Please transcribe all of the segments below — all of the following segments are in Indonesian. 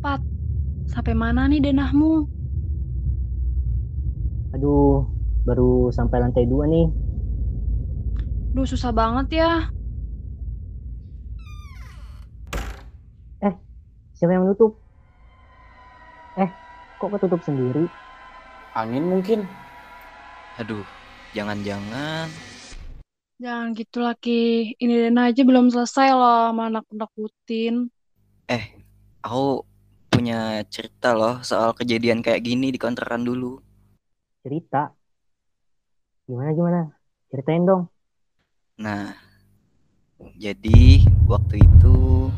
cepat. Sampai mana nih denahmu? Aduh, baru sampai lantai dua nih. Duh, susah banget ya. Eh, siapa yang menutup? Eh, kok ketutup sendiri? Angin mungkin. Aduh, jangan-jangan. Jangan gitu lagi. Ini denah aja belum selesai loh, mana nakutin. Eh, aku punya cerita loh soal kejadian kayak gini di kontrakan dulu. Cerita? Gimana gimana? Ceritain dong. Nah, jadi waktu itu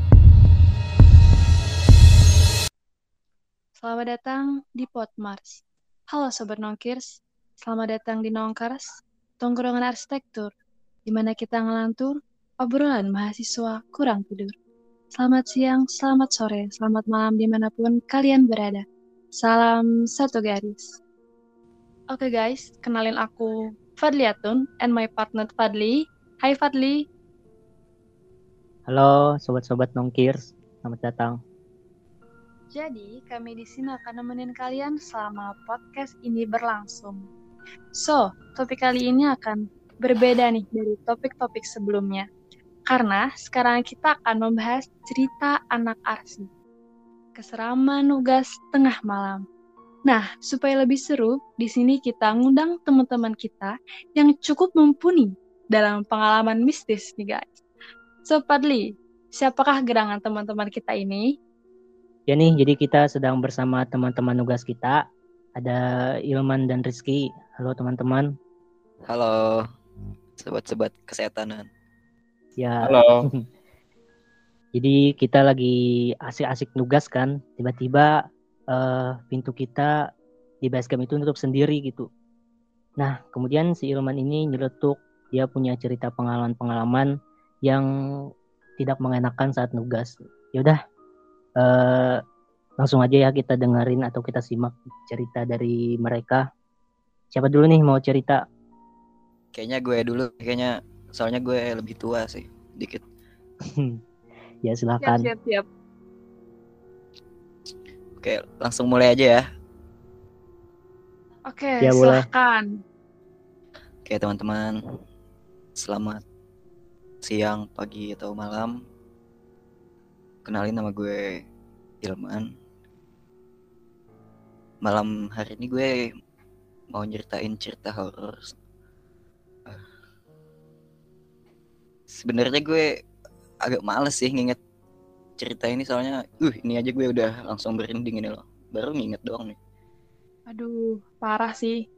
Selamat datang di Potmars. Halo Sobat Nongkirs, selamat datang di Nongkars, tongkrongan arsitektur, di mana kita ngelantur obrolan mahasiswa kurang tidur. Selamat siang, selamat sore, selamat malam di mana pun kalian berada. Salam satu garis. Oke guys, kenalin aku Fadliatun and my partner Fadli. Hai Fadli. Halo sobat-sobat Nongkirs, selamat datang. Jadi, kami di sini akan nemenin kalian selama podcast ini berlangsung. So, topik kali ini akan berbeda nih dari topik-topik sebelumnya. Karena sekarang kita akan membahas cerita anak arsi. Keseraman nugas tengah malam. Nah, supaya lebih seru, di sini kita ngundang teman-teman kita yang cukup mumpuni dalam pengalaman mistis nih guys. So, Padli, siapakah gerangan teman-teman kita ini? Ya nih, jadi kita sedang bersama teman-teman nugas kita. Ada Ilman dan Rizky. Halo teman-teman. halo sobat-sobat kesehatanan. Ya, Halo. jadi kita lagi asik-asik nugas kan. Tiba-tiba eh, pintu kita di basecamp itu nutup sendiri gitu. Nah, kemudian si Ilman ini nyeletuk. Dia punya cerita pengalaman-pengalaman yang tidak mengenakan saat nugas. Yaudah, eh, langsung aja ya kita dengerin atau kita simak cerita dari mereka. Siapa dulu nih mau cerita? Kayaknya gue dulu, kayaknya soalnya gue lebih tua sih, dikit. ya Siap, silahkan. siap, siap. Oke, langsung mulai aja ya. Oke, Ya, boleh. silahkan. Oke teman-teman, selamat siang, pagi, atau malam. Kenalin nama gue Ilman. Malam hari ini gue mau nyeritain cerita horor. Sebenarnya gue agak males sih nginget cerita ini soalnya, uh ini aja gue udah langsung berending ini loh. Baru nginget doang nih. Aduh, parah sih.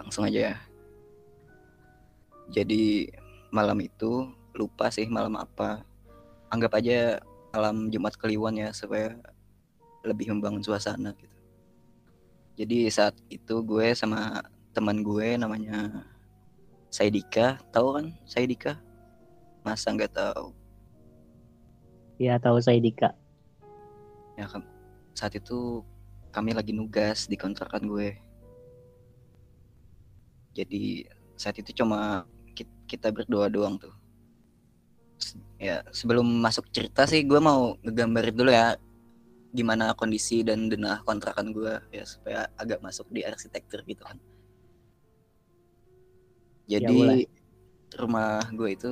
langsung aja ya. Jadi malam itu lupa sih malam apa. Anggap aja malam Jumat Kliwon ya supaya lebih membangun suasana gitu. Jadi saat itu gue sama teman gue namanya Saidika, tahu kan Saidika? Masa nggak tahu? Ya tahu saya Dika. Ya kan saat itu kami lagi nugas di kontrakan gue. Jadi saat itu cuma ki- kita berdua doang tuh. Ya sebelum masuk cerita sih gue mau ngegambarin dulu ya gimana kondisi dan denah kontrakan gue ya supaya agak masuk di arsitektur gitu kan. Jadi boleh. rumah gue itu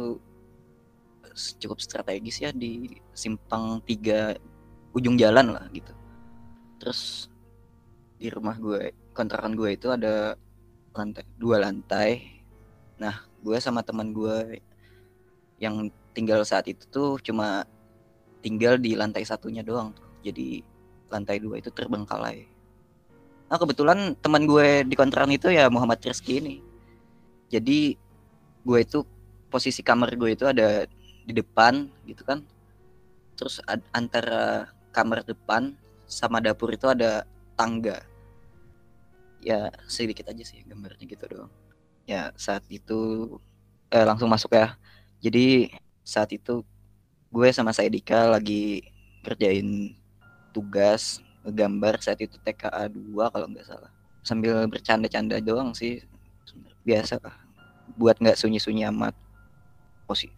cukup strategis ya di simpang tiga ujung jalan lah gitu. Terus di rumah gue kontrakan gue itu ada lantai dua lantai. Nah, gue sama teman gue yang tinggal saat itu tuh cuma tinggal di lantai satunya doang tuh. Jadi lantai dua itu terbengkalai. Nah, kebetulan teman gue di kontrakan itu ya Muhammad Rizky ini. Jadi gue itu posisi kamar gue itu ada di depan gitu kan. Terus antara kamar depan sama dapur itu ada tangga. Ya sedikit aja sih gambarnya gitu doang. Ya saat itu eh, langsung masuk ya. Jadi saat itu gue sama Saidika lagi kerjain tugas gambar saat itu TKA 2 kalau nggak salah. Sambil bercanda-canda doang sih biasa lah. Buat nggak sunyi-sunyi amat. Oh sih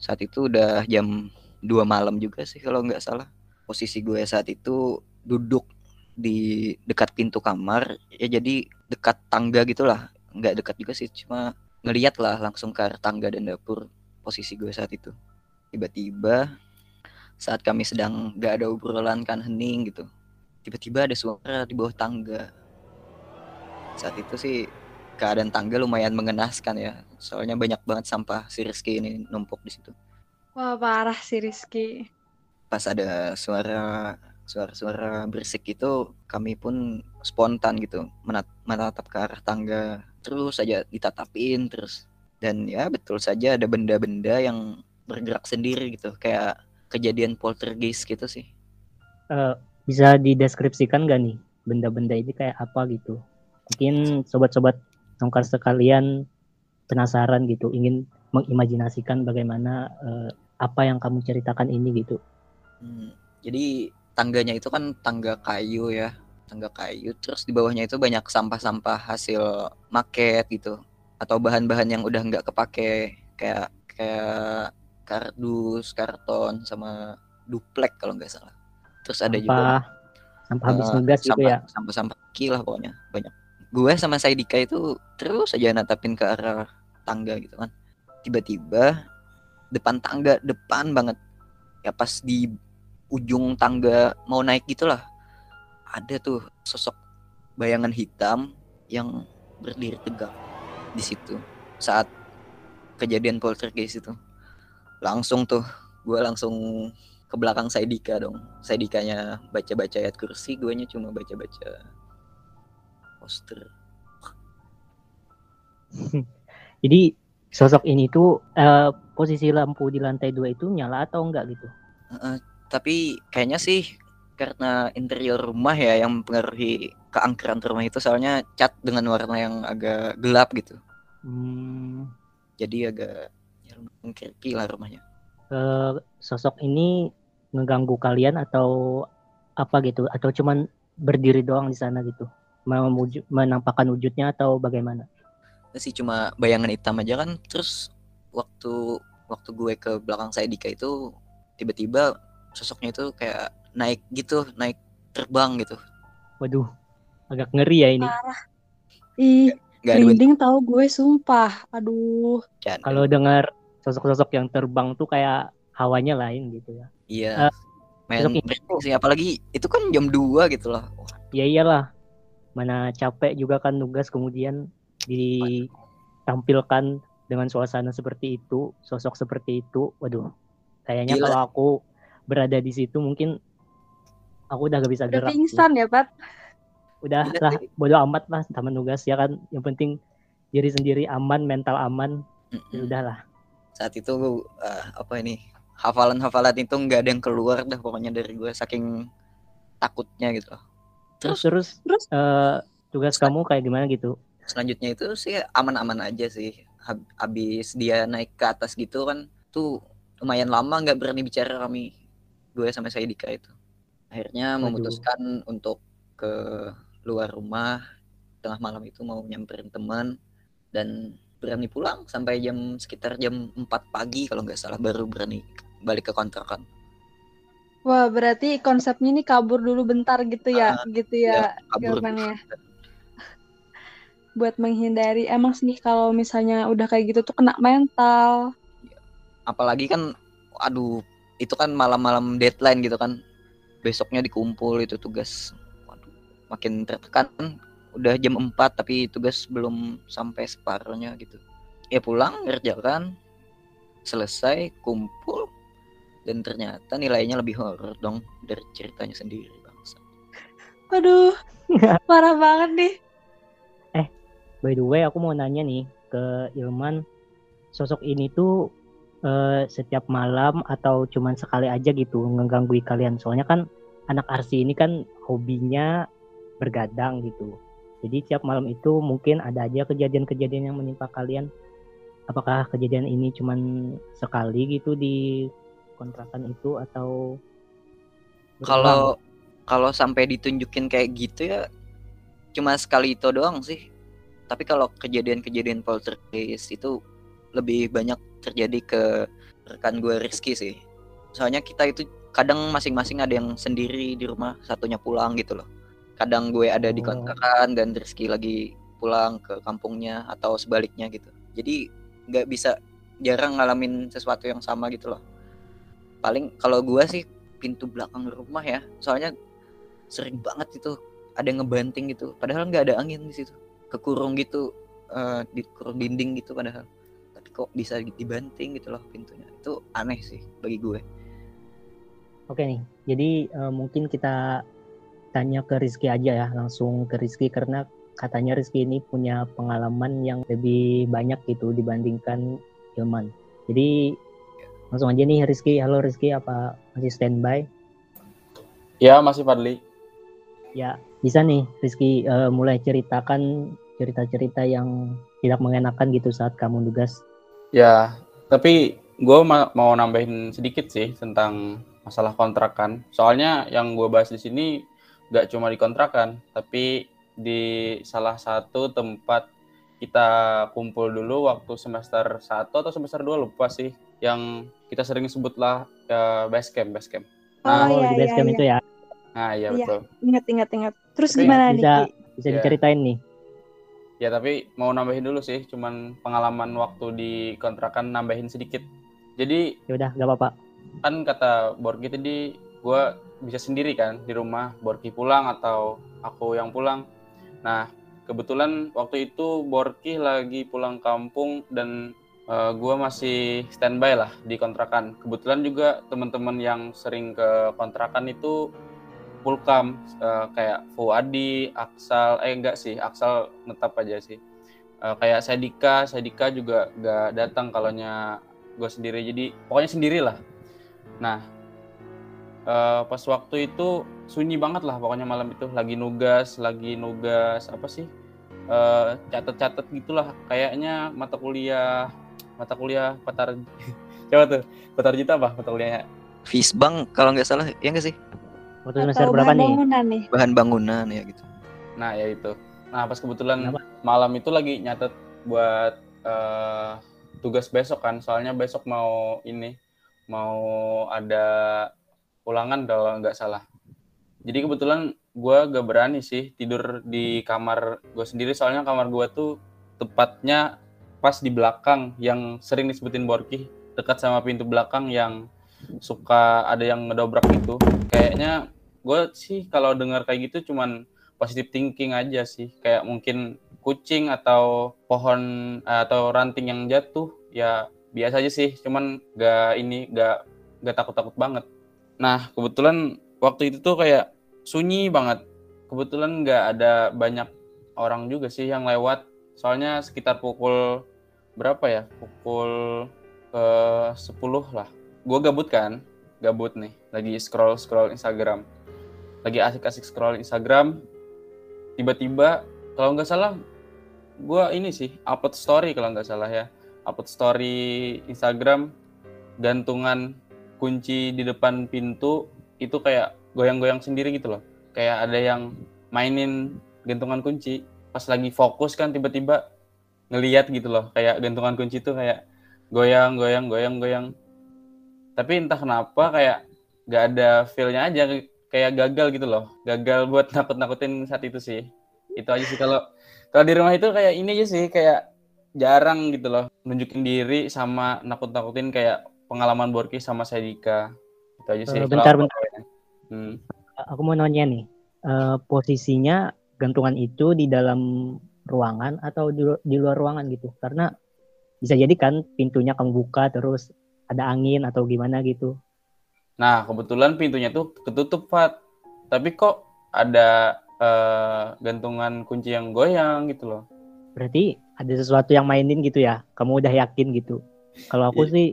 saat itu udah jam dua malam juga sih kalau nggak salah. Posisi gue saat itu duduk di dekat pintu kamar ya jadi dekat tangga gitulah. Nggak dekat juga sih cuma ngeliat lah langsung ke tangga dan dapur posisi gue saat itu. Tiba-tiba saat kami sedang nggak ada obrolan kan hening gitu tiba-tiba ada suara di bawah tangga. Saat itu sih keadaan tangga lumayan mengenaskan ya. Soalnya banyak banget sampah si Rizky ini numpuk di situ. Wah, parah sih Rizky. pas ada suara suara-suara berisik itu kami pun spontan gitu menat- menatap ke arah tangga. Terus saja ditatapin terus. Dan ya betul saja ada benda-benda yang bergerak sendiri gitu. Kayak kejadian poltergeist gitu sih. Eh, bisa dideskripsikan gak nih benda-benda ini kayak apa gitu? Mungkin sobat-sobat nongkar sekalian penasaran gitu, ingin mengimajinasikan bagaimana eh, apa yang kamu ceritakan ini gitu. Hmm, jadi tangganya itu kan tangga kayu ya tangga kayu terus di bawahnya itu banyak sampah-sampah hasil market gitu atau bahan-bahan yang udah nggak kepake kayak kayak kardus karton sama duplek kalau nggak salah terus ada juga Sampah, habis nugas gitu ya. sampah sampah kecil lah pokoknya banyak gue sama Saidika itu terus aja natapin ke arah tangga gitu kan. Tiba-tiba depan tangga depan banget. Ya pas di ujung tangga mau naik gitulah. Ada tuh sosok bayangan hitam yang berdiri tegak di situ saat kejadian poltergeist itu. Langsung tuh gue langsung ke belakang Saidika dong. Saidikanya baca-baca ayat kursi gue cuma baca-baca poster Jadi sosok ini tuh eh, posisi lampu di lantai dua itu nyala atau enggak gitu? Heeh, tapi kayaknya sih karena interior rumah ya yang mempengaruhi keangkeran rumah itu soalnya cat dengan warna yang agak gelap gitu Hmm, jadi agak ya, mengkirki lah rumahnya eh, sosok ini ngeganggu kalian atau apa gitu? Atau cuman berdiri doang di sana gitu? Memuju- menampakkan wujudnya atau bagaimana? Sih cuma bayangan hitam aja kan terus waktu waktu gue ke belakang saya Dika itu tiba-tiba sosoknya itu kayak naik gitu naik terbang gitu Waduh, agak ngeri ya ini. Parah. Ih, merinding tahu gue sumpah. Aduh. Kalau dengar sosok-sosok yang terbang tuh kayak hawanya lain gitu ya. iya ini merinding sih apalagi itu kan jam 2 gitu loh Ya iyalah, mana capek juga kan nugas kemudian ditampilkan dengan suasana seperti itu, sosok seperti itu. Waduh, kayaknya Gila. kalau aku berada di situ mungkin aku udah gak bisa Udah gerak. pingsan ya, Pat? Udah Gila lah, bodo amat lah sama nugas ya kan. Yang penting diri sendiri aman, mental aman. Ya mm-mm. udahlah. saat itu eh, apa ini hafalan-hafalan itu nggak ada yang keluar dah pokoknya dari gue saking takutnya gitu loh. Terus terus terus, eh, tugas kamu kayak gimana gitu? selanjutnya itu sih aman-aman aja sih. Hab- habis dia naik ke atas gitu kan tuh lumayan lama nggak berani bicara kami gue sama Saidika itu. Akhirnya Waduh. memutuskan untuk ke luar rumah. Tengah malam itu mau nyamperin teman dan berani pulang sampai jam sekitar jam 4 pagi kalau nggak salah baru berani balik ke kontrakan Wah, berarti konsepnya ini kabur dulu bentar gitu ya, gitu ya, kabur jawabannya. Buat menghindari, emang sih kalau misalnya udah kayak gitu tuh kena mental. apalagi kan aduh itu kan malam-malam deadline gitu kan. Besoknya dikumpul itu tugas. Waduh makin tertekan. Udah jam 4 tapi tugas belum sampai separuhnya gitu. Ya pulang ngerjakan. Selesai kumpul dan ternyata nilainya lebih horor dong dari ceritanya sendiri bangsa Waduh, parah banget nih. By the way, aku mau nanya nih ke Ilman, sosok ini tuh eh, setiap malam atau cuman sekali aja gitu ngeganggu kalian? Soalnya kan anak arsi ini kan hobinya bergadang gitu. Jadi tiap malam itu mungkin ada aja kejadian-kejadian yang menimpa kalian. Apakah kejadian ini cuman sekali gitu di kontrakan itu atau kalau kalau sampai ditunjukin kayak gitu ya cuma sekali itu doang sih. Tapi kalau kejadian-kejadian poltergeist itu lebih banyak terjadi ke rekan gue Rizky sih. Soalnya kita itu kadang masing-masing ada yang sendiri di rumah satunya pulang gitu loh. Kadang gue ada di Oh. kontrakan dan Rizky lagi pulang ke kampungnya atau sebaliknya gitu. Jadi nggak bisa jarang ngalamin sesuatu yang sama gitu loh paling kalau gue sih pintu belakang rumah ya soalnya sering banget itu ada yang ngebanting gitu padahal nggak ada angin di situ. Kekurung gitu eh, di kurung dinding gitu padahal. Tapi kok bisa dibanting gitu loh pintunya. Itu aneh sih bagi gue Oke nih, jadi eh, mungkin kita tanya ke Rizky aja ya, langsung ke Rizky karena katanya Rizky ini punya pengalaman yang lebih banyak gitu dibandingkan Ilman. Jadi langsung aja nih Rizky, halo Rizky, apa masih standby? Ya, masih Fadli. Ya, bisa nih Rizky eh, mulai ceritakan cerita-cerita yang tidak mengenakan gitu saat kamu tugas. Ya, tapi gue mau nambahin sedikit sih tentang masalah kontrakan. Soalnya yang gue bahas di sini gak cuma di kontrakan, tapi di salah satu tempat kita kumpul dulu waktu semester 1 atau semester 2 lupa sih yang kita sering sebutlah ya, base camp, base camp. Oh, oh, iya, di base iya, camp iya. itu ya, Nah, iya Iya. betul. Ingat, ingat, ingat. Terus Tapi gimana bisa nih? Bisa Ya. diceritain nih. Ya tapi mau nambahin dulu sih, cuman pengalaman waktu di kontrakan nambahin sedikit. Jadi Ya udah, gak apa-apa. kan kata Borgi tadi gue bisa sendiri kan di rumah Borki pulang atau aku yang pulang nah kebetulan waktu itu Borki lagi pulang kampung dan gue masih standby lah di kontrakan kebetulan juga teman-teman yang sering ke kontrakan itu pulkam eh, kayak Fuadi, Aksal, eh enggak sih, Aksal netap aja sih. Eh, kayak Sadika, Sadika juga gak datang kalaunya gue sendiri. Jadi pokoknya sendirilah. Nah, eh, pas waktu itu sunyi banget lah pokoknya malam itu lagi nugas, lagi nugas apa sih? Eh, catat-catat gitulah kayaknya mata kuliah mata kuliah Patar Coba tuh, Patarjita apa mata kuliahnya? Fisbang kalau nggak salah ya nggak sih Waktu semester Atau berapa bahan nih? bangunan nih? bahan bangunan ya gitu Nah, ya itu. Nah, pas kebetulan Kenapa? malam itu lagi nyatet buat eh, tugas besok kan. Soalnya besok mau ini, mau ada ulangan kalau nggak salah. Jadi kebetulan gue gak berani sih tidur di kamar gue sendiri. Soalnya kamar gue tuh tepatnya pas di belakang yang sering disebutin Borki. Dekat sama pintu belakang yang suka ada yang ngedobrak gitu. Kayaknya gue sih kalau dengar kayak gitu cuman positive thinking aja sih kayak mungkin kucing atau pohon atau ranting yang jatuh ya biasa aja sih cuman gak ini gak gak takut takut banget nah kebetulan waktu itu tuh kayak sunyi banget kebetulan gak ada banyak orang juga sih yang lewat soalnya sekitar pukul berapa ya? Pukul ke 10 lah. Gue gabut kan? Gabut nih. Lagi scroll scroll Instagram. Lagi asik-asik scroll Instagram. Tiba-tiba kalau nggak salah gue ini sih upload story kalau nggak salah ya. Upload story Instagram gantungan kunci di depan pintu itu kayak goyang-goyang sendiri gitu loh. Kayak ada yang mainin gantungan kunci. Pas lagi fokus kan tiba-tiba ngeliat gitu loh. Kayak gantungan kunci itu kayak goyang goyang goyang goyang. Tapi entah kenapa kayak gak ada feelnya aja kayak gagal gitu loh. Gagal buat nakut-nakutin saat itu sih. Itu aja sih. Kalau kalau di rumah itu kayak ini aja sih kayak jarang gitu loh. Nunjukin diri sama nakut-nakutin kayak pengalaman Borki sama Sadika itu aja sih. Eh, bentar, aku bentar. ya. Hmm. Aku mau nanya nih, eh, posisinya gantungan itu di dalam ruangan atau di, di luar ruangan gitu? Karena bisa jadi kan pintunya kamu buka terus ada angin atau gimana gitu. Nah, kebetulan pintunya tuh ketutup, Fat. Tapi kok ada eh, gantungan kunci yang goyang gitu loh. Berarti ada sesuatu yang mainin gitu ya? Kamu udah yakin gitu? Kalau aku Iya. sih,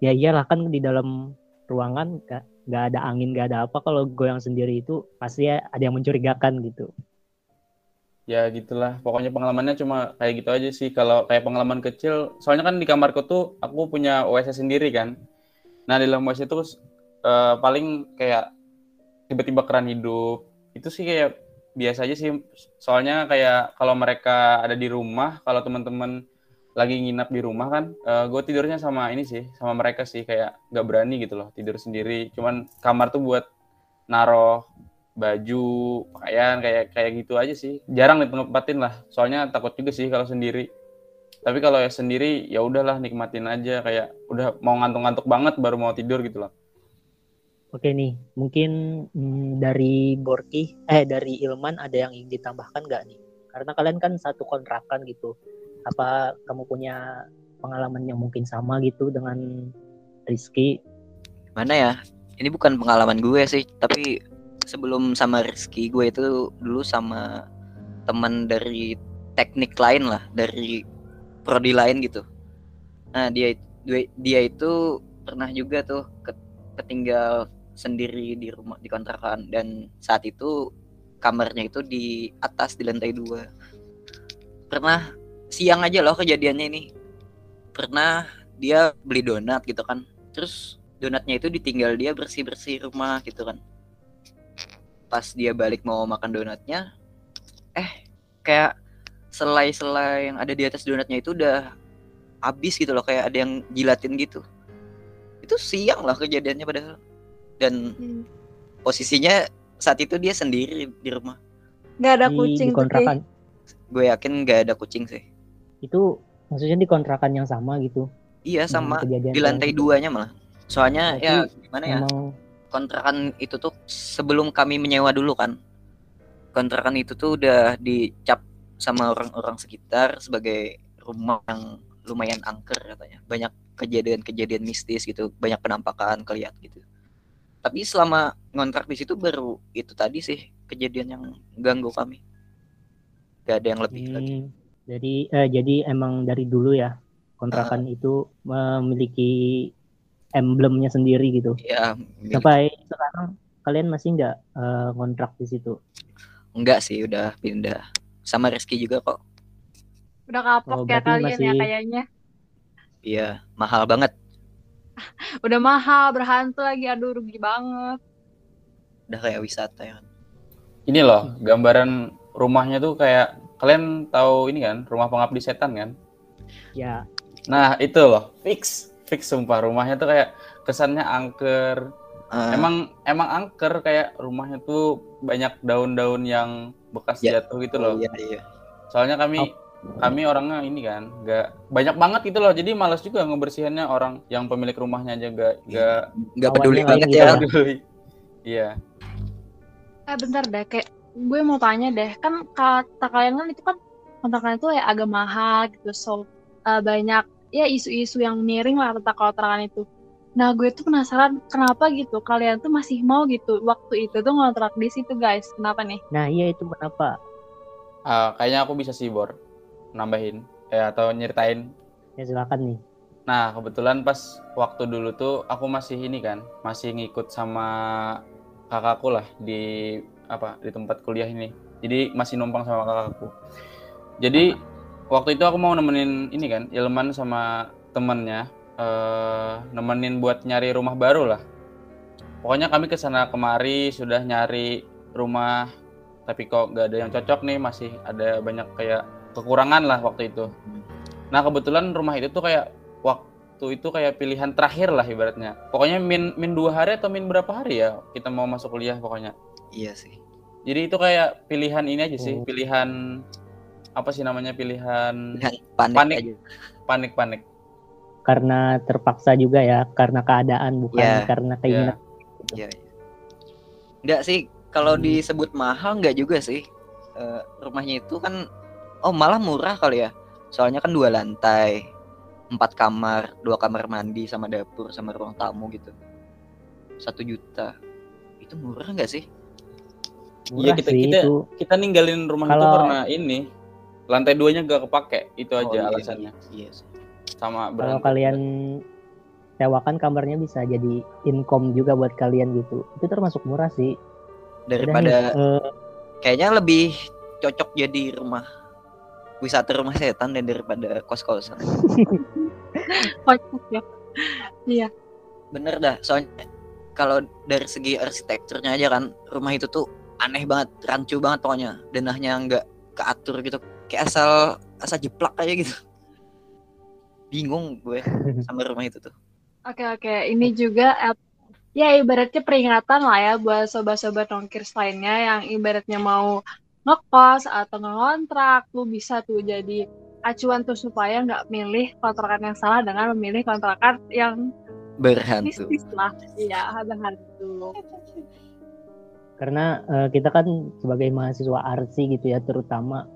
ya iyalah kan di dalam ruangan gak, gak ada angin, gak ada apa. Kalau goyang sendiri itu pasti ada yang mencurigakan gitu. Ya gitulah. Pokoknya pengalamannya cuma kayak gitu aja sih. Kalau kayak pengalaman kecil, soalnya kan di kamarku tuh aku punya WC sendiri kan. Nah, di dalam WC itu eh, paling kayak tiba-tiba keran hidup. Itu sih kayak biasa aja sih. Soalnya kayak kalau mereka ada di rumah, kalau teman-teman lagi nginap di rumah kan, gue tidurnya sama ini sih, sama mereka sih kayak nggak berani gitu loh tidur sendiri. Cuman kamar tuh buat naruh baju, pakaian kayak kayak gitu aja sih. Jarang ditempatin lah, soalnya takut juga sih kalau sendiri. Tapi kalau ya sendiri ya udahlah nikmatin aja kayak udah mau ngantuk-ngantuk banget baru mau tidur gitu loh. Oke nih, mungkin hmm, dari Borki, eh dari Ilman ada yang ingin ditambahkan nggak nih? Karena kalian kan satu kontrakan gitu apa kamu punya pengalaman yang mungkin sama gitu dengan Rizky mana ya ini bukan pengalaman gue sih tapi sebelum sama Rizky gue itu dulu sama teman dari teknik lain lah dari prodi lain gitu. Nah dia dia itu pernah juga tuh ketinggal sendiri di rumah di kontrakan. Dan saat itu kamarnya itu di atas di lantai dua. Pernah siang aja loh kejadiannya ini. Pernah dia beli donat gitu kan. Terus donatnya itu ditinggal dia bersih bersih rumah gitu kan pas dia balik mau makan donatnya eh kayak selai-selai yang ada di atas donatnya itu udah habis gitu loh kayak ada yang jilatin gitu. Itu siang lah kejadiannya padahal. Dan hmm. posisinya saat itu dia sendiri di rumah. Nggak ada kucing di, di kontrakan. Gue yakin nggak ada kucing sih. Itu maksudnya di kontrakan yang sama gitu? Iya sama. Di lantai duanya malah. Soalnya Berarti ya gimana ya? memang... kontrakan itu tuh sebelum kami menyewa dulu kan. Kontrakan itu tuh udah dicap sama orang-orang sekitar sebagai rumah yang lumayan angker katanya. Banyak kejadian-kejadian mistis gitu banyak penampakan kelihat gitu. Tapi selama ngontrak di situ baru itu tadi sih kejadian yang ganggu kami. Gak ada yang lebih hmm. lagi jadi eh, jadi emang dari dulu ya kontrakan uh, itu memiliki emblemnya sendiri gitu. Iya. Sampai sekarang kalian masih nggak uh, kontrak di situ? Enggak sih, udah pindah. Sama Rizky juga kok. Udah kapok oh, ya kalian ya masih... ya kayaknya. Iya, mahal banget. udah mahal, berhantu lagi, aduh rugi banget. Udah kayak wisata ya. Ini loh, gambaran rumahnya tuh kayak kalian tahu ini kan rumah pengabdi setan kan? Ya. Nah itu loh fix fix sumpah rumahnya tuh kayak kesannya angker. Uh. Emang emang angker kayak rumahnya tuh banyak daun-daun yang bekas yeah. jatuh gitu loh. Iya oh, iya. Soalnya kami oh. kami orangnya ini kan nggak banyak banget gitu loh jadi malas juga ngebersihannya orang yang pemilik rumahnya aja nggak nggak nggak peduli banget ya peduli iya eh bentar deh kayak gue mau tanya deh kan kata kalian kan itu kan kontrakan itu ya agak mahal gitu so uh, banyak ya isu-isu yang miring lah tentang kontrakan itu. Nah gue tuh penasaran kenapa gitu? Kalian tuh masih mau gitu? Waktu itu tuh ngontrak di situ guys. Kenapa nih? Nah iya itu kenapa? Uh, kayaknya aku bisa sih bor nambahin ya atau nyeritain. Ya silakan nih. Nah kebetulan pas waktu dulu tuh aku masih ini kan masih ngikut sama kakakku lah di apa di tempat kuliah ini. Jadi masih numpang sama kakakku. Jadi waktu itu aku mau nemenin ini kan Ilman sama temennya eh, nemenin buat nyari rumah baru lah pokoknya kami ke sana kemari sudah nyari rumah tapi kok nggak ada yang cocok nih masih ada banyak kayak kekurangan lah waktu itu nah kebetulan rumah itu tuh kayak waktu itu kayak pilihan terakhir lah ibaratnya pokoknya min min dua hari atau min berapa hari ya kita mau masuk kuliah pokoknya Iya sih. Jadi itu kayak pilihan ini aja sih, oh. pilihan apa sih namanya pilihan, panik panik aja. panik panik. Karena terpaksa juga ya, karena keadaan bukan yeah. karena keinginan. Iya. Yeah. Enggak sih, kalau hmm. disebut mahal enggak juga sih. Uh, rumahnya itu kan, oh malah murah kali ya. Soalnya kan dua lantai, empat kamar, dua kamar mandi sama dapur sama ruang tamu gitu. Satu juta, itu murah nggak sih? Iya kita sih, kita itu. kita ninggalin rumah Kalau... itu karena ini lantai duanya gak kepake itu oh, aja iya, alasannya. Iya, iya. Sama Kalau kalian sewakan kamarnya bisa jadi income juga buat kalian gitu. Itu termasuk murah sih. Daripada uh, kayaknya lebih cocok jadi rumah wisata rumah setan dan daripada kos-kosan. Kocok ya. Iya. Bener dah, soalnya kalau dari segi arsitekturnya aja kan rumah itu tuh aneh banget rancu banget pokoknya denahnya nggak keatur gitu kayak asal asal jeplak aja gitu bingung gue sama rumah itu tuh Oke oke, ini juga ya ibaratnya peringatan lah ya buat sobat-sobat nongkirs lainnya yang ibaratnya mau ngekos atau ngontrak, lu bisa tuh jadi acuan tuh supaya nggak milih kontrakan yang salah dengan memilih kontrakan yang berhantu mistis lah. Iya, berhantu. karena eh, kita kan sebagai mahasiswa arsi gitu ya terutama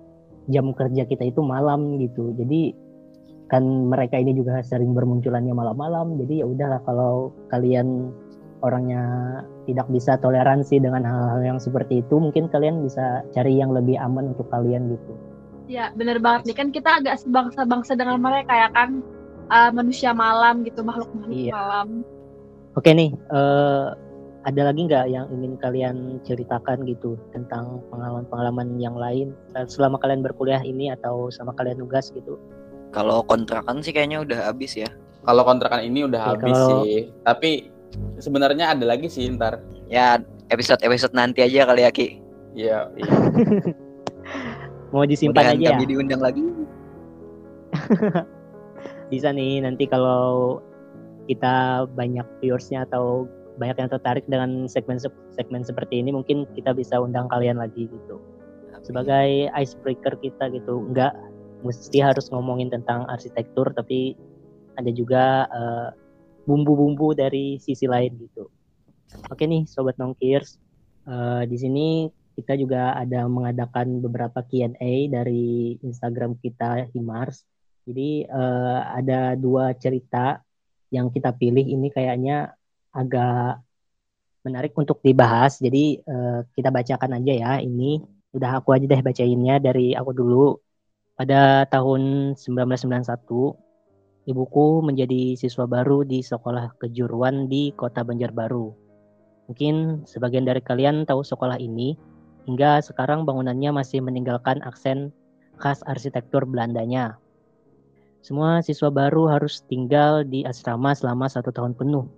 jam kerja kita itu malam gitu. Jadi kan mereka ini juga sering bermunculannya malam-malam. Jadi ya udahlah kalau kalian orangnya tidak bisa toleransi dengan hal-hal yang seperti itu mungkin kalian bisa cari yang lebih aman untuk kalian gitu. Ya, bener banget nih. Kan kita agak sebangsa-bangsa dengan mereka ya kan? Uh, manusia malam gitu, makhluk-makhluk Iya. malam. oke nih eh, ada lagi nggak yang ingin kalian ceritakan gitu tentang pengalaman-pengalaman yang lain eh, selama kalian berkuliah ini atau sama kalian tugas gitu kalau kontrakan sih kayaknya udah habis ya Kalau kontrakan ini udah Ya, habis kalau- sih. Tapi sebenarnya ada lagi sih ntar. ya episode episode nanti aja kali ya Ki Iya, iya. mau disimpan Mudahan aja ya kami diundang lagi bisa nih nanti kalau kita banyak viewersnya atau banyak yang tertarik dengan segmen segmen seperti ini mungkin kita bisa undang kalian lagi gitu. Sebagai icebreaker kita gitu nggak mesti harus ngomongin tentang arsitektur tapi ada juga eh, bumbu-bumbu dari sisi lain gitu. Oke nih sobat nongkirs Eh, di sini kita juga ada mengadakan beberapa Q&A dari Instagram kita Himars. Jadi eh, ada dua cerita yang kita pilih. Ini kayaknya agak menarik untuk dibahas. Jadi eh, kita bacakan aja ya ini. Udah aku aja deh bacainnya dari aku dulu. Pada tahun 1991, ibuku menjadi siswa baru di sekolah kejuruan di Kota Banjarbaru. Mungkin sebagian dari kalian tahu sekolah ini, hingga sekarang bangunannya masih meninggalkan aksen khas arsitektur Belandanya. Semua siswa baru harus tinggal di asrama selama satu tahun penuh.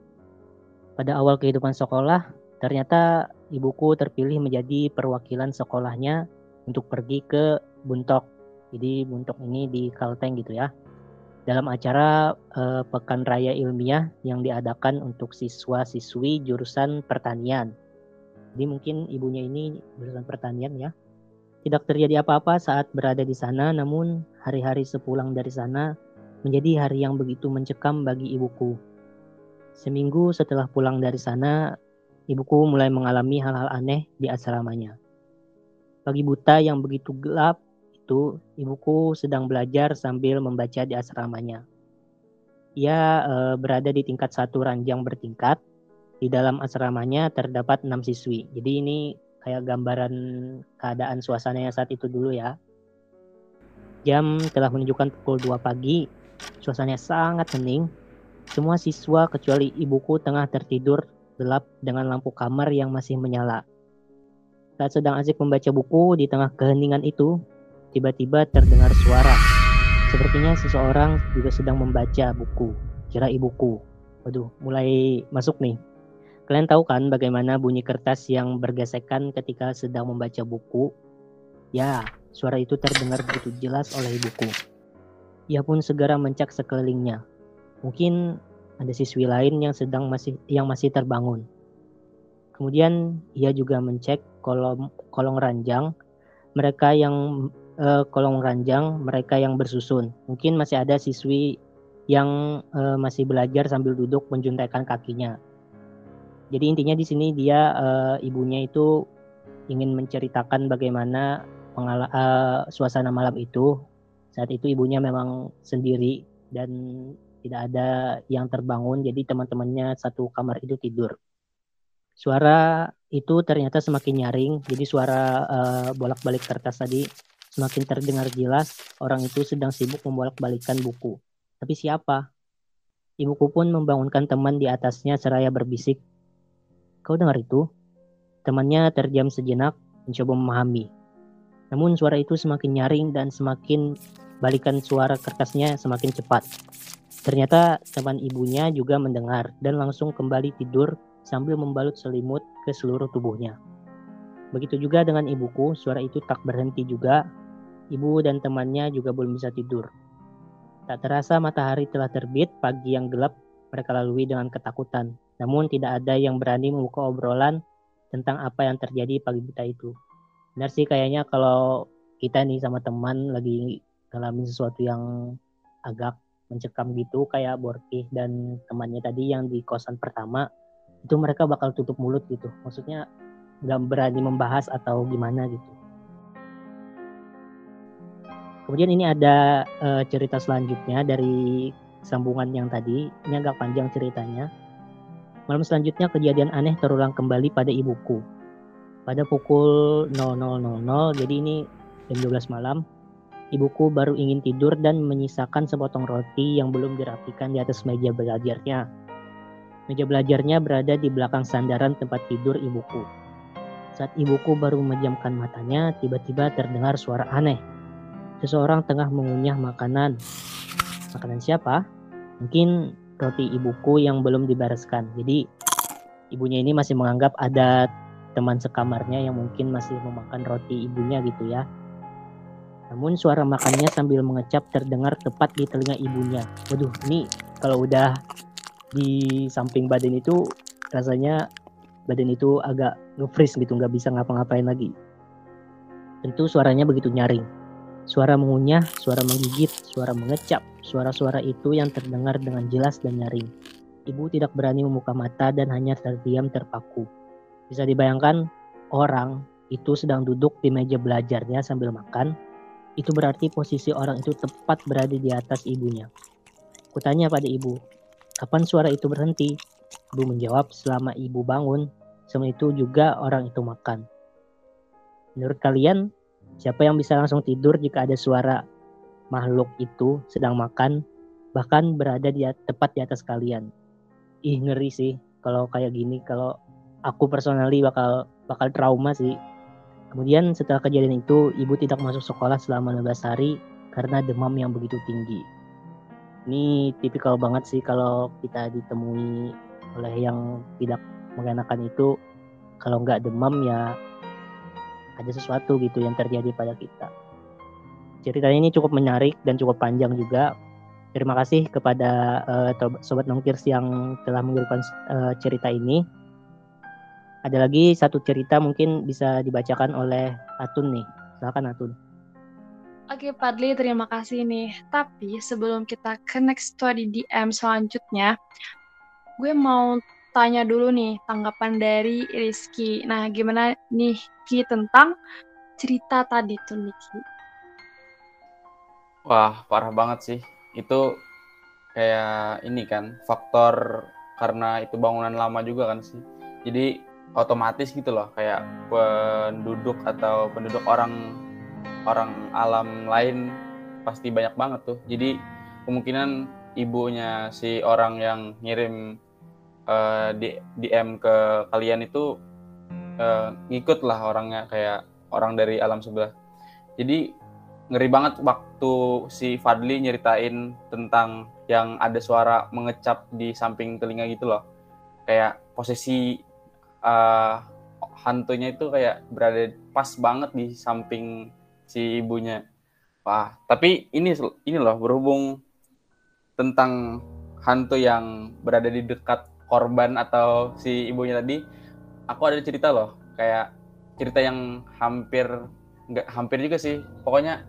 Pada awal kehidupan sekolah, ternyata ibuku terpilih menjadi perwakilan sekolahnya untuk pergi ke Buntok. Jadi Buntok ini di Kalteng gitu ya. Dalam acara eh, Pekan Raya Ilmiah yang diadakan untuk siswa-siswi jurusan pertanian. Jadi mungkin ibunya ini jurusan pertanian ya. Tidak terjadi apa-apa saat berada di sana, namun hari-hari sepulang dari sana menjadi hari yang begitu mencekam bagi ibuku. Seminggu setelah pulang dari sana, ibuku mulai mengalami hal-hal aneh di asramanya. Pagi buta yang begitu gelap itu, ibuku sedang belajar sambil membaca di asramanya. Ia eh, berada di tingkat satu ranjang bertingkat. Di dalam asramanya terdapat enam siswi. Jadi ini kayak gambaran keadaan suasananya saat itu dulu ya. Jam telah menunjukkan pukul 2 pagi. Suasananya sangat hening. Semua siswa kecuali ibuku tengah tertidur gelap dengan lampu kamar yang masih menyala. Saat sedang asik membaca buku di tengah keheningan itu, tiba-tiba terdengar suara. Sepertinya seseorang juga sedang membaca buku. Kira ibuku. Waduh, mulai masuk nih. Kalian tahu kan bagaimana bunyi kertas yang bergesekan ketika sedang membaca buku? Ya, suara itu terdengar begitu jelas oleh ibuku. Ia pun segera mencak sekelilingnya. Mungkin ada siswi lain yang sedang masih yang masih terbangun. Kemudian ia juga mencek kolom kolong ranjang mereka yang eh, kolong ranjang mereka yang bersusun. Mungkin masih ada siswi yang eh, masih belajar sambil duduk menjuntaikan kakinya. Jadi intinya di sini dia eh, ibunya itu ingin menceritakan bagaimana pengala- eh, suasana malam itu. Saat itu ibunya memang sendiri dan tidak ada yang terbangun, jadi teman-temannya satu kamar itu tidur. Suara itu ternyata semakin nyaring, jadi suara eh, bolak-balik kertas tadi semakin terdengar jelas. Orang itu sedang sibuk membolak-balikan buku. Tapi siapa? Ibuku pun membangunkan teman di atasnya seraya berbisik, Kau dengar itu? Temannya terdiam sejenak, mencoba memahami. Namun suara itu semakin nyaring dan semakin balikan suara kertasnya semakin cepat. Ternyata teman ibunya juga mendengar dan langsung kembali tidur sambil membalut selimut ke seluruh tubuhnya. Begitu juga dengan ibuku, suara itu tak berhenti juga. Ibu dan temannya juga belum bisa tidur. Tak terasa matahari telah terbit, pagi yang gelap mereka lalui dengan ketakutan. Namun tidak ada yang berani membuka obrolan tentang apa yang terjadi pagi buta itu. Benar sih kayaknya kalau kita nih sama teman lagi ngalamin sesuatu yang agak mencekam gitu kayak Borki dan temannya tadi yang di kosan pertama itu mereka bakal tutup mulut gitu. Maksudnya nggak berani membahas atau gimana gitu. Kemudian ini ada uh, cerita selanjutnya dari sambungan yang tadi. Ini agak panjang ceritanya. Malam selanjutnya kejadian aneh terulang kembali pada ibuku. Pada pukul 00.00, jadi ini jam 12 malam, ibuku baru ingin tidur dan menyisakan sepotong roti yang belum dirapikan di atas meja belajarnya. Meja belajarnya berada di belakang sandaran tempat tidur ibuku. Saat ibuku baru memejamkan matanya, tiba-tiba terdengar suara aneh seseorang tengah mengunyah makanan. Makanan siapa? Mungkin roti ibuku yang belum dibereskan. Jadi ibunya ini masih menganggap ada teman sekamarnya yang mungkin masih memakan roti ibunya gitu ya. Namun suara makannya sambil mengecap terdengar tepat di telinga ibunya. Waduh, ini kalau udah di samping badan itu rasanya badan itu agak nge-freeze gitu, nggak bisa ngapa-ngapain lagi. Tentu suaranya begitu nyaring. Suara mengunyah, suara menggigit, suara mengecap, suara-suara itu yang terdengar dengan jelas dan nyaring. Ibu tidak berani membuka mata dan hanya terdiam terpaku. Bisa dibayangkan, orang itu sedang duduk di meja belajarnya sambil makan. Itu berarti posisi orang itu tepat berada di atas ibunya. Kutanya pada ibu, kapan suara itu berhenti? Ibu menjawab, selama ibu bangun, selama itu juga orang itu makan. Menurut kalian, Siapa yang bisa langsung tidur jika ada suara makhluk itu sedang makan, bahkan berada di tepat di atas kalian? Ih ngeri sih kalau kayak gini. Kalau aku personally bakal bakal trauma sih. Kemudian setelah kejadian itu, ibu tidak masuk sekolah selama 16 hari karena demam yang begitu tinggi. Ini tipikal banget sih kalau kita ditemui oleh yang tidak mengenakan itu. Kalau nggak demam ya ada sesuatu gitu yang terjadi pada kita. Cerita ini cukup menarik dan cukup panjang juga. Terima kasih kepada uh, sobat Nongkirs yang telah mengirimkan uh, cerita ini. Ada lagi satu cerita mungkin bisa dibacakan oleh Atun nih. Silakan Atun. Oke Padli, terima kasih nih. Tapi sebelum kita ke next story DM selanjutnya, gue mau tanya dulu nih tanggapan dari Rizky. Nah, gimana nih Ki tentang cerita tadi tuh Niki? Wah, parah banget sih. Itu kayak ini kan, faktor karena itu bangunan lama juga kan sih. Jadi otomatis gitu loh, kayak penduduk atau penduduk orang orang alam lain pasti banyak banget tuh. Jadi kemungkinan ibunya si orang yang ngirim uh, di DM ke kalian itu uh, ngikut lah orangnya kayak orang dari alam sebelah. Jadi ngeri banget waktu si Fadli nyeritain tentang yang ada suara mengecap di samping telinga gitu loh. Kayak posisi uh, hantunya itu kayak berada pas banget di samping si ibunya. Wah, tapi ini ini loh berhubung tentang hantu yang berada di dekat korban atau si ibunya tadi aku ada cerita loh kayak cerita yang hampir nggak hampir juga sih. Pokoknya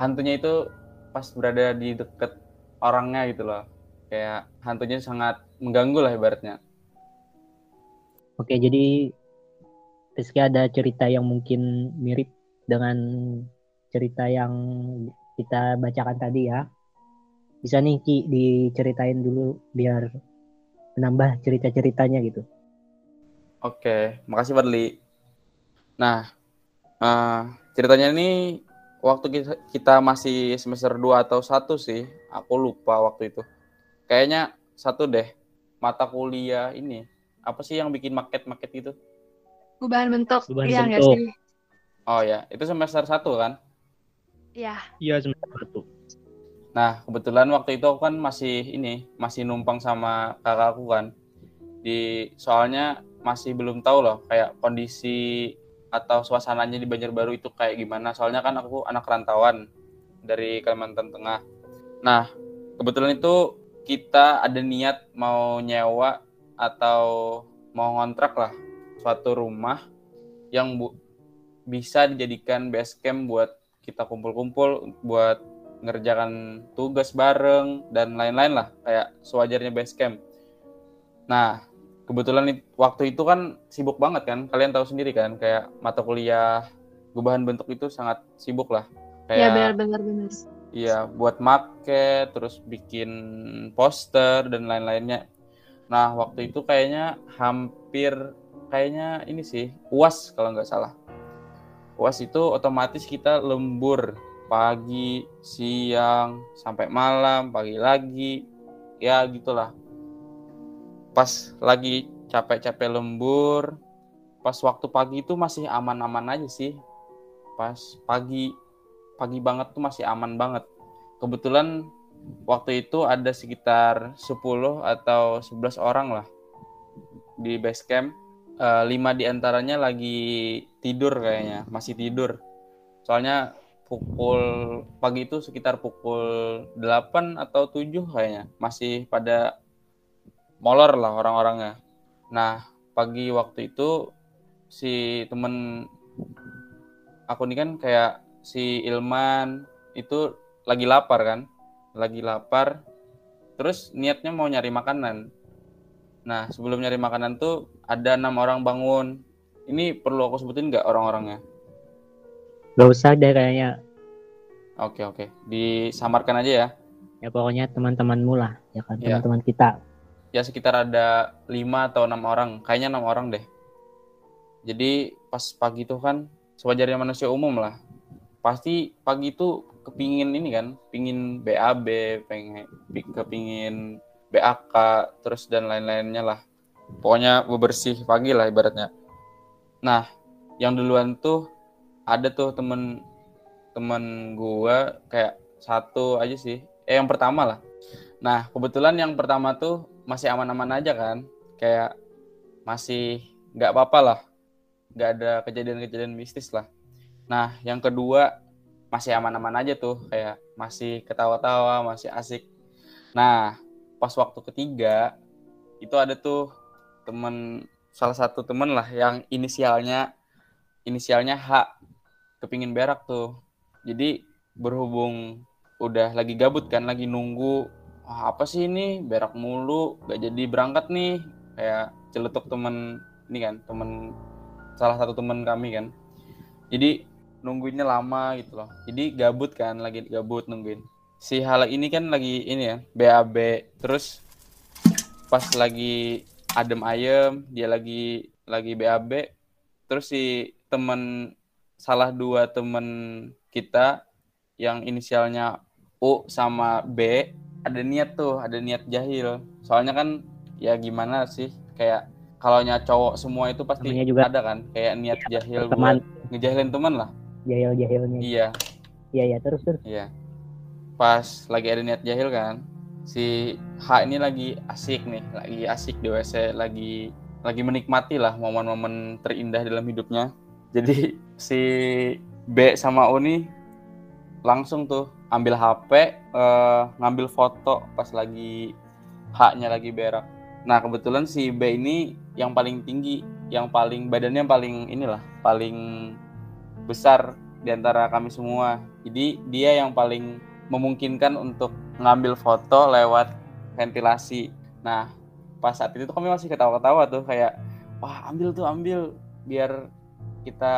hantunya itu pas berada di deket orangnya gitu loh. Kayak hantunya sangat mengganggu lah ibaratnya oke jadi Rizky ada cerita yang mungkin mirip dengan cerita yang kita bacakan tadi ya bisa nih Ki diceritain dulu biar menambah cerita-ceritanya gitu. Oke, makasih Fadli. Nah, uh, ceritanya ini waktu kita, masih semester 2 atau satu sih, aku lupa waktu itu. Kayaknya satu deh, mata kuliah ini. Apa sih yang bikin maket-maket gitu? Perubahan bentuk, iya nggak sih? Oh ya, itu semester satu kan? Iya. Iya, semester satu. Nah, kebetulan waktu itu aku kan masih ini, masih numpang sama kakakku kan. Di soalnya masih belum tahu loh kayak kondisi atau suasananya di Banjarbaru itu kayak gimana. Soalnya kan aku anak rantauan dari Kalimantan Tengah. Nah, kebetulan itu kita ada niat mau nyewa atau mau ngontrak lah suatu rumah yang bu bisa dijadikan base camp buat kita kumpul-kumpul buat ngerjakan tugas bareng dan lain-lain lah kayak sewajarnya base camp. Nah, kebetulan waktu itu kan sibuk banget kan, kalian tahu sendiri kan kayak mata kuliah gubahan bentuk itu sangat sibuk lah. Iya benar-benar benar. Iya, buat market, terus bikin poster dan lain-lainnya. Nah, waktu itu kayaknya hampir kayaknya ini sih UAS kalau nggak salah. UAS itu otomatis kita lembur pagi, siang, sampai malam, pagi lagi. Ya, gitulah. Pas lagi capek-capek lembur, pas waktu pagi itu masih aman-aman aja sih. Pas pagi pagi banget tuh masih aman banget. Kebetulan waktu itu ada sekitar 10 atau 11 orang lah di base camp. Eh, lima di antaranya lagi tidur kayaknya, masih tidur. Soalnya pukul pagi itu sekitar pukul 8 atau 7 kayaknya, masih pada molor lah orang-orangnya. Nah, pagi waktu itu si temen aku ini kan kayak si Ilman itu lagi lapar kan lagi lapar terus niatnya mau nyari makanan. Nah sebelum nyari makanan tuh ada enam orang bangun. Ini perlu aku sebutin nggak orang-orangnya? Gak usah deh kayaknya. oke oke. Disamarkan aja ya. Ya pokoknya teman-temanmu lah, ya kan Iya. teman-teman kita. ya sekitar ada lima atau enam orang. Kayaknya enam orang deh. Jadi pas pagi tuh kan sewajarnya manusia umum lah. Pasti pagi itu kepingin ini kan pingin BAB pengen pi- kepingin BAK terus dan lain-lainnya lah. Pokoknya bebersih pagi lah ibaratnya. Nah yang duluan tuh ada tuh temen temen gua kayak satu aja sih. Eh yang pertama lah. Nah kebetulan yang pertama tuh masih aman-aman aja kan. Kayak masih nggak apa-apa lah. Nggak ada kejadian-kejadian mistis lah. Nah yang kedua masih aman-aman aja tuh kayak masih ketawa-tawa masih asik. Nah pas waktu ketiga itu ada tuh temen salah satu temen lah yang inisialnya inisialnya H kepingin berak tuh. Jadi berhubung udah lagi gabut kan lagi nunggu "Wah, apa sih ini? Berak mulu gak jadi berangkat nih. Kayak celetuk temen ini kan temen salah satu temen kami kan. Jadi nungguinnya lama gitu loh. Jadi gabut kan lagi gabut nungguin. Si Hala ini kan lagi ini ya BAB terus pas lagi adem ayem dia lagi lagi BAB terus si temen salah dua temen kita yang inisialnya U sama B ada niat tuh ada niat jahil. Soalnya kan ya gimana sih kayak kalau cowok semua itu pasti juga- ada kan kayak niat jahil Teman. buat ngejahilin teman lah jahil-jahilnya. iya Iya ya terus terus. Iya. Pas lagi ada niat jahil kan, si H ini lagi asik nih, lagi asik di WC, lagi lagi menikmati lah momen-momen terindah dalam hidupnya. Jadi si B sama U nih langsung tuh ambil HP, eh, ngambil foto pas lagi H-nya lagi berak. Nah kebetulan si B ini yang paling tinggi, yang paling badannya paling inilah, paling besar di antara kami semua. Jadi dia yang paling memungkinkan untuk ngambil foto lewat ventilasi. Nah, pas saat itu kami masih ketawa-ketawa tuh kayak wah ambil tuh ambil biar kita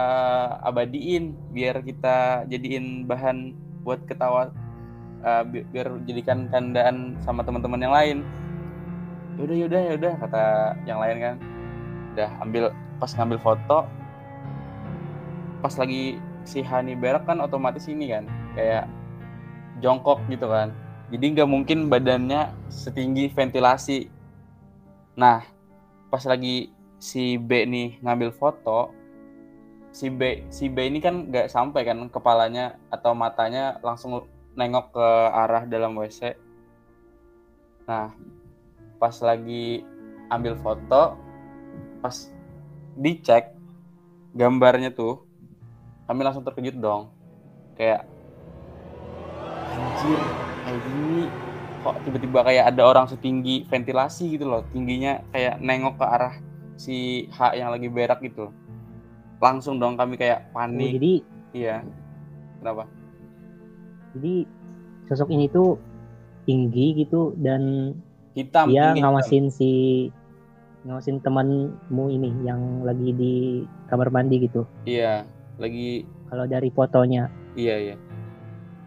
abadiin, biar kita jadiin bahan buat ketawa eh, bi- biar jadikan candaan sama teman-teman yang lain. Yaudah yaudah yaudah kata yang lain kan. Udah ambil pas ngambil foto pas lagi si Hani berak kan otomatis ini kan kayak jongkok gitu kan. Jadi nggak mungkin badannya setinggi ventilasi. Nah pas lagi si B nih ngambil foto si B si B ini kan nggak sampai kan kepalanya atau matanya langsung nengok ke arah dalam WC nah pas lagi ambil foto pas dicek gambarnya tuh kami langsung terkejut dong kayak anjir kayak gini kok tiba-tiba kayak ada orang setinggi ventilasi gitu loh tingginya kayak nengok ke arah si H yang lagi berak gitu loh. langsung dong kami kayak Oh, panik jadi iya kenapa jadi sosok ini tuh tinggi gitu dan hitam dia tinggi, hitam. ngawasin si ngawasin temanmu ini yang lagi di kamar mandi gitu. iya lagi Kalau dari fotonya. iya iya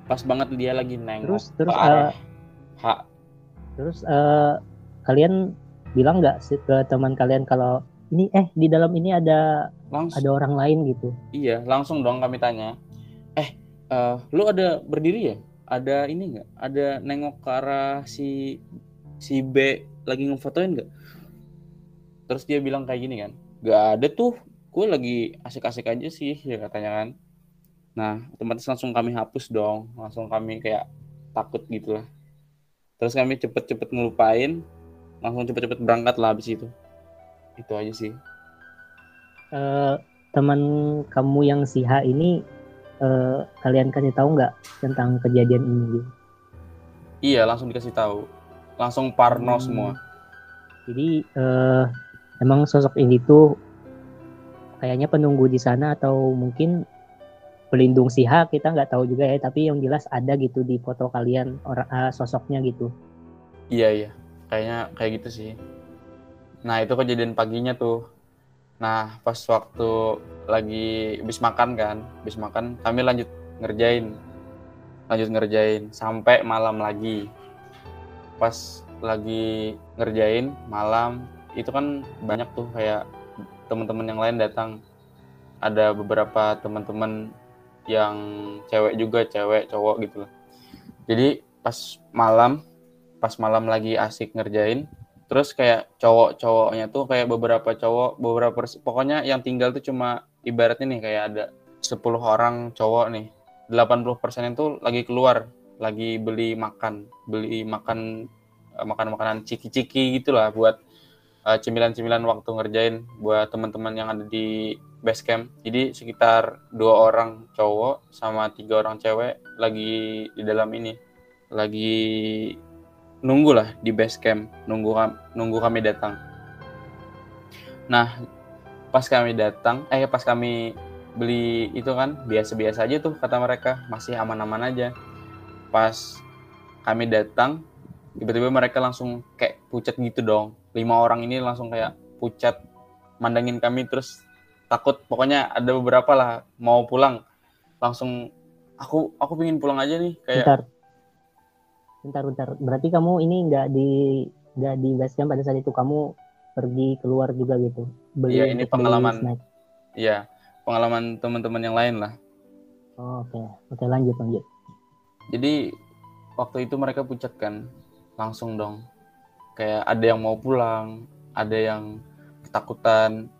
pas banget dia lagi nengok Terus terus ke arah eh, H terus eh, kalian bilang nggak sih ke teman kalian kalau ini eh di dalam ini ada langsung ada orang lain gitu. Iya, langsung dong kami tanya. Eh, eh, lu ada berdiri ya? Ada ini nggak? Ada nengok ke arah si si B lagi ngefotoin nggak? Terus dia bilang kayak gini kan, nggak ada tuh. Gue lagi asik-asik aja sih, ya katanya kan. Nah, otomatis langsung kami hapus dong, langsung kami kayak takut gitu lah. Terus kami cepet-cepet ngelupain, langsung cepet-cepet berangkat lah habis itu. Itu aja sih. Eh, teman kamu yang si H ini eh, kalian kasih tahu nggak tentang kejadian ini? gitu? Iya, langsung dikasih tahu. Langsung parno Hmm. semua. Jadi eh, emang sosok ini tuh kayaknya penunggu di sana atau mungkin pelindung si H kita nggak tahu juga ya. Tapi yang jelas ada gitu di foto kalian orang eh, sosoknya gitu. Iya iya, kayaknya kayak gitu sih. Nah itu kejadian paginya tuh. Nah pas waktu lagi habis makan kan, habis makan kami lanjut ngerjain, lanjut ngerjain sampai malam lagi. Pas lagi ngerjain malam itu kan banyak tuh kayak teman-teman yang lain datang. Ada beberapa teman-teman yang cewek juga, cewek, cowok gitu loh. Jadi pas malam pas malam lagi asik ngerjain terus kayak cowok-cowoknya tuh kayak beberapa cowok beberapa pokoknya yang tinggal tuh cuma ibaratnya nih kayak ada 10 orang cowok nih 80% itu lagi keluar lagi beli makan beli makan eh, makan-makanan ciki-ciki gitulah buat eh, cemilan-cemilan waktu ngerjain buat teman-teman yang ada di base camp. Jadi sekitar dua orang cowok sama tiga orang cewek lagi di dalam ini. Lagi nunggu lah di base camp. Nunggu nunggu kami datang. Nah pas kami datang eh pas kami beli itu kan biasa-biasa aja tuh kata mereka. Masih aman-aman aja. Pas kami datang tiba-tiba mereka langsung kayak pucat gitu dong lima orang ini langsung kayak pucat mandangin kami terus takut pokoknya ada beberapa lah mau pulang langsung aku aku pengen pulang aja nih kayak Bentar. Bentar, bentar. Berarti kamu ini nggak di nggak di base camp pada saat itu kamu pergi keluar juga gitu. Beli Iya, ini pengalaman. snack. ya pengalaman teman-teman yang lain lah Oh, Oke, oke lanjut lanjut. Jadi waktu itu mereka pucat kan, langsung dong. Kayak ada yang mau pulang, ada yang ketakutan.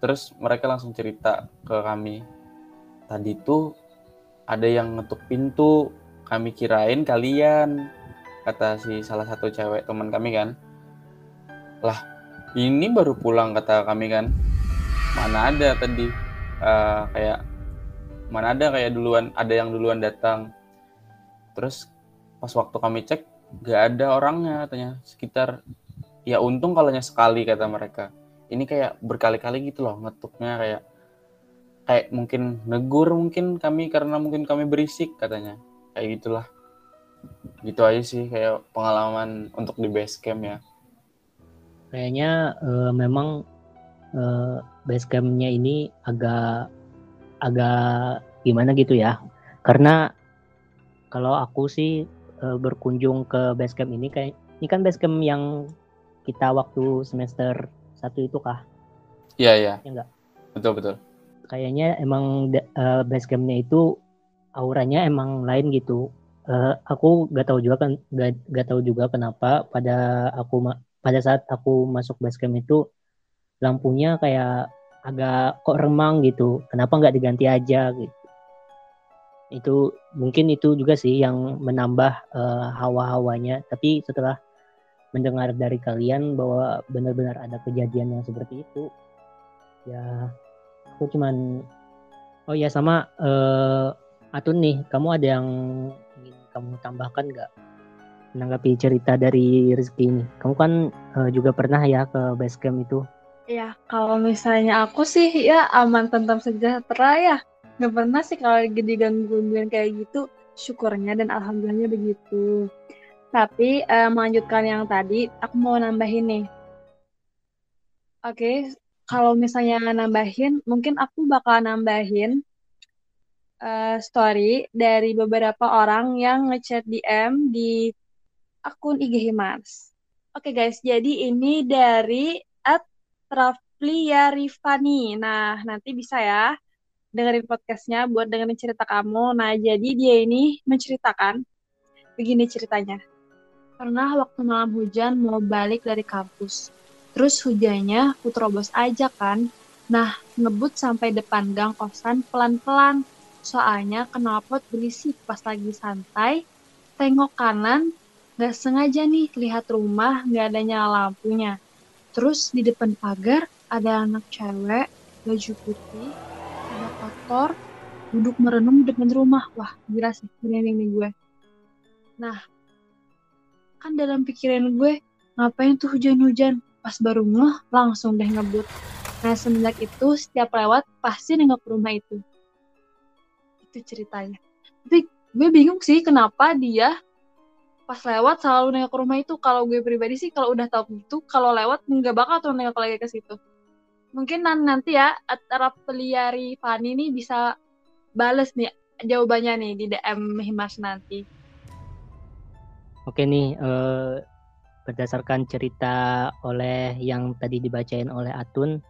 Terus mereka langsung cerita ke kami. Tadi tuh ada yang ngetuk pintu, kami kirain kalian, kata si salah satu cewek teman kami kan. Lah, ini baru pulang kata kami kan. Mana ada tadi eh, kayak mana ada kayak duluan ada yang duluan datang terus pas waktu kami cek gak ada orangnya katanya. Sekitar ya untung kalau sekali kata mereka. Ini kayak berkali-kali gitu loh ngetuknya kayak kayak mungkin negur mungkin kami karena mungkin kami berisik katanya. Kayak gitulah. Gitu aja sih kayak pengalaman untuk di base camp ya. Kayaknya eh, memang eh, base campnya ini agak agak gimana gitu ya. Karena kalau aku sih eh, berkunjung ke base camp ini kayak ini kan base camp yang kita waktu semester satu itu kah? iya iya Ya enggak? betul betul Kayaknya emang da- eh, base campnya itu auranya emang lain gitu. Eh, aku gak tahu juga kan gak, gak tahu juga kenapa pada aku pada saat aku masuk base camp itu lampunya kayak agak kok remang gitu. Kenapa nggak diganti aja gitu? Itu mungkin itu juga sih yang menambah eh, hawa-hawanya. Tapi setelah mendengar dari kalian bahwa benar-benar ada kejadian yang seperti itu, ya aku cuman oh ya sama eh Atun nih, kamu ada yang ingin kamu tambahkan nggak? menanggapi cerita dari Rizky ini. Kamu kan uh, juga pernah ya ke base camp itu? Ya, kalau misalnya aku sih ya aman tentang sejahtera ya. Nggak pernah sih kalau lagi digangguin kayak gitu. Syukurnya dan alhamdulillahnya begitu. Tapi uh, melanjutkan yang tadi, aku mau nambahin nih. Oke, okay, kalau misalnya nambahin, mungkin aku bakal nambahin uh, story dari beberapa orang yang ngechat DM di akun IG Himars. Oke okay guys, jadi ini dari at Raflia Rifani. Nah, nanti bisa ya dengerin podcastnya buat dengerin cerita kamu. Nah, jadi dia ini menceritakan begini ceritanya. Pernah waktu malam hujan mau balik dari kampus. Terus hujannya aku terobos aja kan. Nah, ngebut sampai depan gang kosan pelan-pelan. Soalnya knalpot berisik pas lagi santai. Tengok kanan, gak sengaja nih lihat rumah gak ada nyala lampunya. Terus di depan pagar ada anak cewek, baju putih, ada kotor, duduk merenung depan rumah. Wah, gila sih, merinding nih gue. Nah, kan dalam pikiran gue, ngapain tuh hujan-hujan? pas baru ngeh langsung deh ngebut nah semenjak itu setiap lewat pasti nengok rumah itu itu ceritanya tapi gue bingung sih kenapa dia pas lewat selalu nengok rumah itu kalau gue pribadi sih kalau udah tahu gitu kalau lewat nggak bakal tuh nengok lagi ke situ mungkin nanti ya antara peliari Fani nih bisa bales nih jawabannya nih di DM Himas nanti oke nih uh, berdasarkan cerita oleh yang tadi dibacain oleh Atun,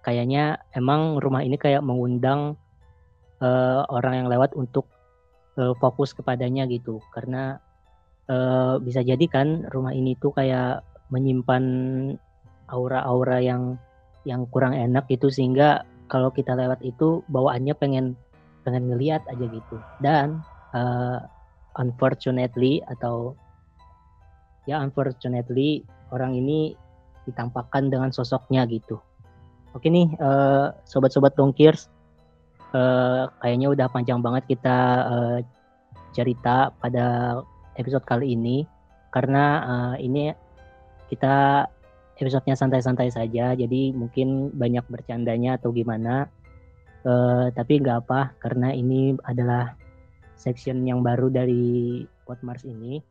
kayaknya emang rumah ini kayak mengundang uh, orang yang lewat untuk uh, fokus kepadanya gitu. Karena bisa jadi kan rumah ini tuh kayak menyimpan aura-aura yang yang kurang enak gitu sehingga kalau kita lewat itu bawaannya pengen pengen ngeliat aja gitu. Dan uh, unfortunately atau ya unfortunately orang ini ditampakkan dengan sosoknya gitu. Oke nih uh, sobat-sobat dongkirs uh, kayaknya udah panjang banget kita uh, cerita pada episode kali ini karena uh, ini kita episodenya santai-santai saja jadi mungkin banyak bercandanya atau gimana. Uh, tapi nggak apa karena ini adalah section yang baru dari Potmars ini.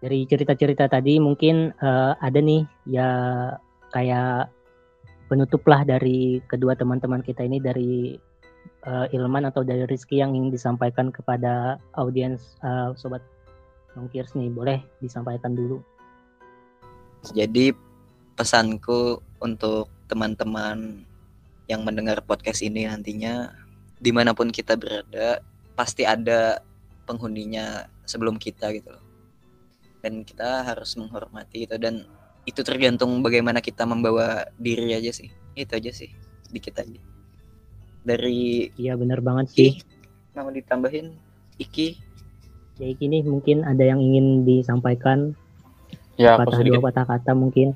Dari cerita-cerita tadi mungkin uh, ada nih ya kayak penutup lah dari kedua teman-teman kita ini dari uh, Ilman atau dari Rizky yang ingin disampaikan kepada audiens uh, sobat Nongkirs nih. Boleh disampaikan dulu. Jadi pesanku untuk teman-teman yang mendengar podcast ini nantinya di mana pun kita berada pasti ada penghuninya sebelum kita gitu loh. Dan kita harus menghormati itu dan itu tergantung bagaimana kita membawa diri aja sih. Itu aja sih sedikit aja. Dari iya benar banget sih. mau ditambahin? Iki? Ya Iki nih mungkin ada yang ingin disampaikan ya patah dua patah kata mungkin.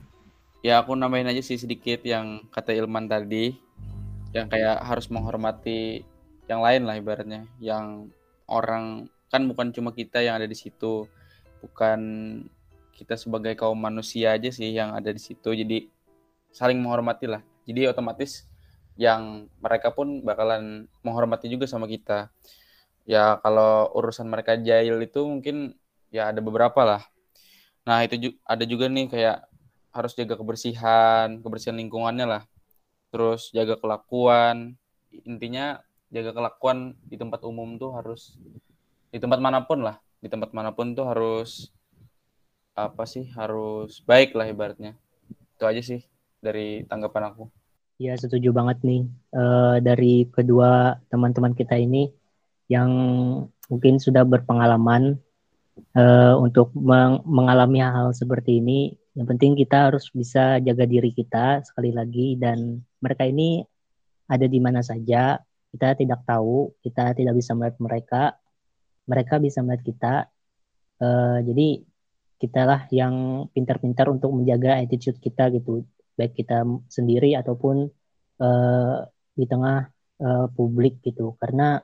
Ya aku nambahin aja sih sedikit yang kata Ilman tadi. Yang kayak harus menghormati yang lain lah ibaratnya. Yang orang kan bukan cuma kita yang ada di situ. Bukan kita sebagai kaum manusia aja sih yang ada di situ. Jadi saling menghormati lah. Jadi otomatis yang mereka pun bakalan menghormati juga sama kita. Ya kalau urusan mereka jahil itu mungkin ya ada beberapa lah nah itu ada juga nih kayak harus jaga kebersihan kebersihan lingkungannya lah. Terus jaga kelakuan. Intinya jaga kelakuan di tempat umum tuh harus di tempat mana pun lah. Di tempat mana pun tuh harus apa sih harus baik lah ibaratnya. Itu aja sih dari tanggapan aku. Ya setuju banget nih uh, dari kedua teman-teman kita ini yang mungkin sudah berpengalaman uh, untuk meng mengalami hal, hal seperti ini yang penting kita harus bisa jaga diri kita sekali lagi dan mereka ini ada di mana saja. Kita tidak tahu kita tidak bisa melihat mereka. Mereka bisa melihat kita. Uh, jadi kitalah yang pintar-pintar untuk menjaga attitude kita gitu. Baik kita sendiri ataupun uh, di tengah uh, publik gitu. Karena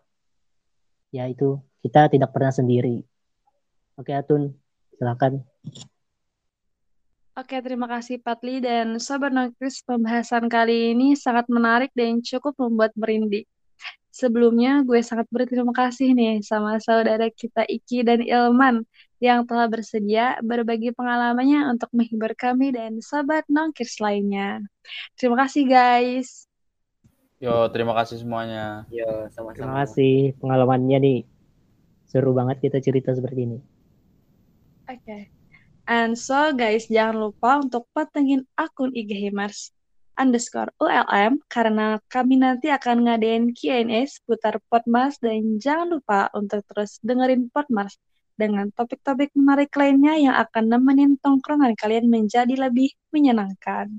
ya itu kita tidak pernah sendiri oke Atun Silakan. Oke, terima kasih Patli dan Sobat Nongkris. Pembahasan kali ini sangat menarik dan cukup membuat merinding. Sebelumnya, gue sangat berterima kasih nih sama saudara kita Iki dan Ilman yang telah bersedia berbagi pengalamannya untuk menghibur kami dan Sobat Nongkris lainnya. Terima kasih guys. Yo, terima kasih semuanya. Yo, sama-sama. Terima kasih pengalamannya nih. Seru banget kita cerita seperti ini. Oke. And so guys, jangan lupa untuk patengin akun IG Himars underscore ULM karena kami nanti akan ngadain Q&A seputar Podmas dan jangan lupa untuk terus dengerin Podmas dengan topik-topik menarik lainnya yang akan nemenin tongkrongan kalian menjadi lebih menyenangkan.